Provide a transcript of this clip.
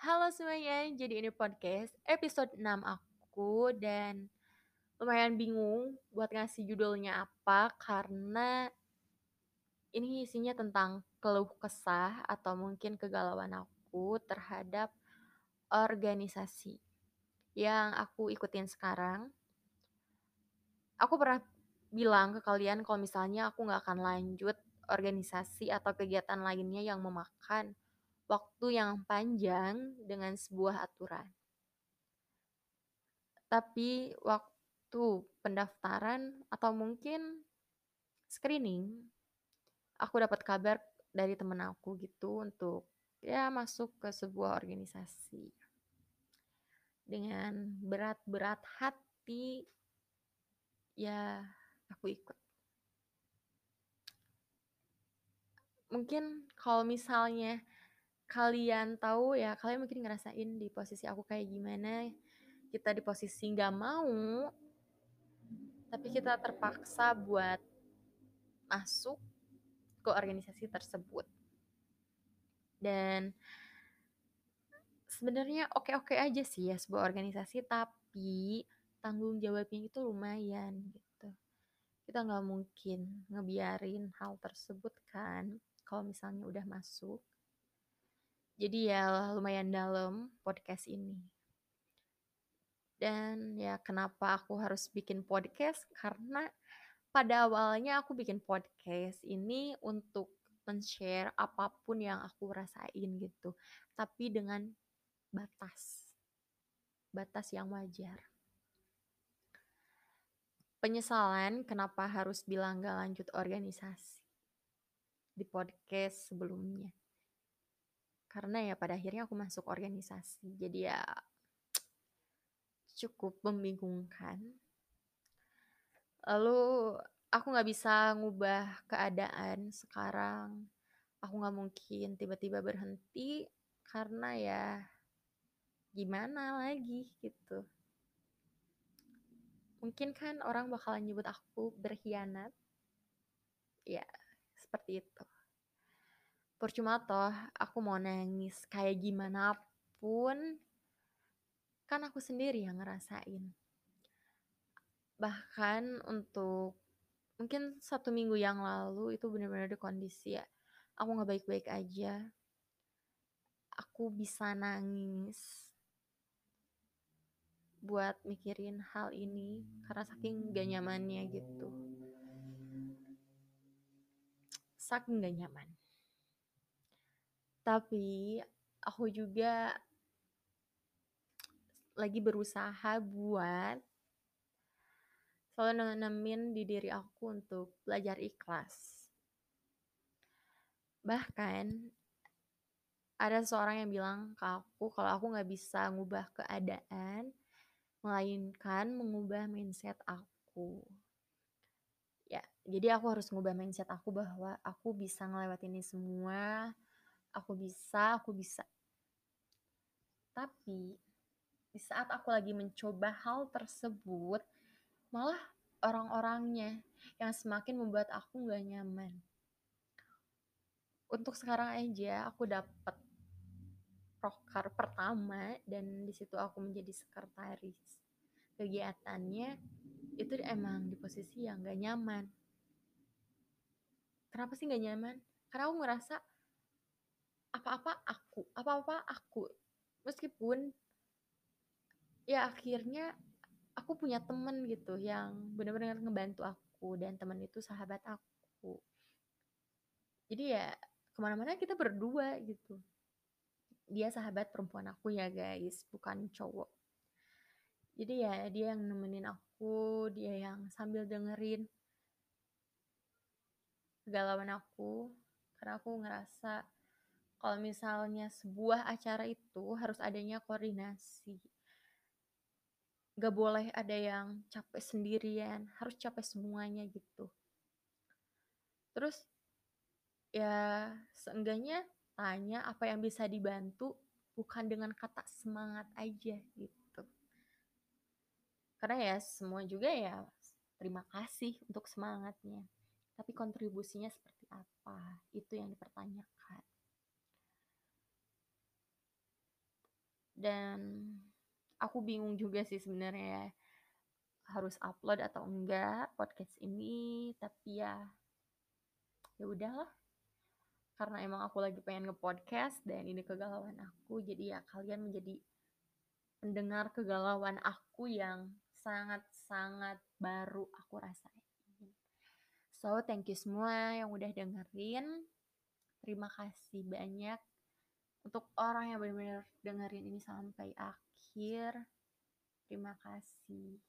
Halo semuanya, jadi ini podcast episode 6 aku dan lumayan bingung buat ngasih judulnya apa karena ini isinya tentang keluh kesah atau mungkin kegalauan aku terhadap organisasi yang aku ikutin sekarang. Aku pernah bilang ke kalian kalau misalnya aku nggak akan lanjut organisasi atau kegiatan lainnya yang memakan waktu yang panjang dengan sebuah aturan. Tapi waktu pendaftaran atau mungkin screening, aku dapat kabar dari temen aku gitu untuk ya masuk ke sebuah organisasi. Dengan berat-berat hati, ya aku ikut. Mungkin kalau misalnya kalian tahu ya, kalian mungkin ngerasain di posisi aku kayak gimana. Kita di posisi nggak mau, tapi kita terpaksa buat masuk ke organisasi tersebut. Dan sebenarnya oke-oke aja sih ya sebuah organisasi, tapi tanggung jawabnya itu lumayan gitu. Kita nggak mungkin ngebiarin hal tersebut kan, kalau misalnya udah masuk. Jadi ya lumayan dalam podcast ini. Dan ya kenapa aku harus bikin podcast? Karena pada awalnya aku bikin podcast ini untuk men-share apa pun yang aku rasain gitu. Tapi dengan batas. Batas yang wajar. Penyesalan kenapa harus bilang gak lanjut organisasi di podcast sebelumnya. Karena ya pada akhirnya aku masuk organisasi. Jadi ya cukup membingungkan. Lalu aku nggak bisa ngubah keadaan sekarang. Aku nggak mungkin tiba-tiba berhenti karena ya gimana lagi gitu. Mungkin kan orang bakalan nyebut aku berkhianat. Ya, seperti itu. Percuma toh aku mau nangis kayak gimana pun kan aku sendiri yang ngerasain. Bahkan untuk mungkin satu minggu yang lalu itu benar-benar di kondisi ya aku nggak baik-baik aja. Aku bisa nangis buat mikirin hal ini karena saking gak nyamannya gitu. Saking gak nyaman. Tapi aku juga lagi berusaha buat selalu nanemin di diri aku untuk belajar ikhlas. Bahkan ada seorang yang bilang ke aku kalau aku nggak bisa ngubah keadaan, melainkan mengubah mindset aku. Ya, jadi aku harus ngubah mindset aku bahwa aku bisa ngelewatin ini semua, aku bisa, aku bisa. Tapi di saat aku lagi mencoba hal tersebut, malah orang-orangnya yang semakin membuat aku gak nyaman. Untuk sekarang aja aku dapat prokar pertama dan di situ aku menjadi sekretaris. Kegiatannya itu emang di posisi yang gak nyaman. Kenapa sih gak nyaman? Karena aku ngerasa apa-apa aku, apa-apa aku. Meskipun ya akhirnya aku punya temen gitu yang benar-benar ngebantu aku dan temen itu sahabat aku. Jadi ya ke mana-mana kita berdua gitu. Dia sahabat perempuan aku ya guys, bukan cowok. Jadi ya dia yang nemenin aku, dia yang sambil dengerin kegalauan aku. Karena aku ngerasa kalau misalnya sebuah acara itu harus adanya koordinasi gak boleh ada yang capek sendirian, harus capek semuanya gitu. Terus ya seenggaknya tanya apa yang bisa dibantu bukan dengan kata semangat aja gitu. Karena ya semua juga ya terima kasih untuk semangatnya. Tapi kontribusinya seperti apa? Itu yang dipertanyakan. Dan aku bingung juga sih sebenarnya harus upload atau enggak podcast ini tapi ya ya udahlah. Karena emang aku lagi pengen nge-podcast dan ini kegalauan aku jadi ya kalian menjadi pendengar kegalauan aku yang sangat-sangat baru aku rasain. So thank you semua yang udah dengerin. Terima kasih banyak untuk orang yang benar-benar dengerin ini sampai akhir terima kasih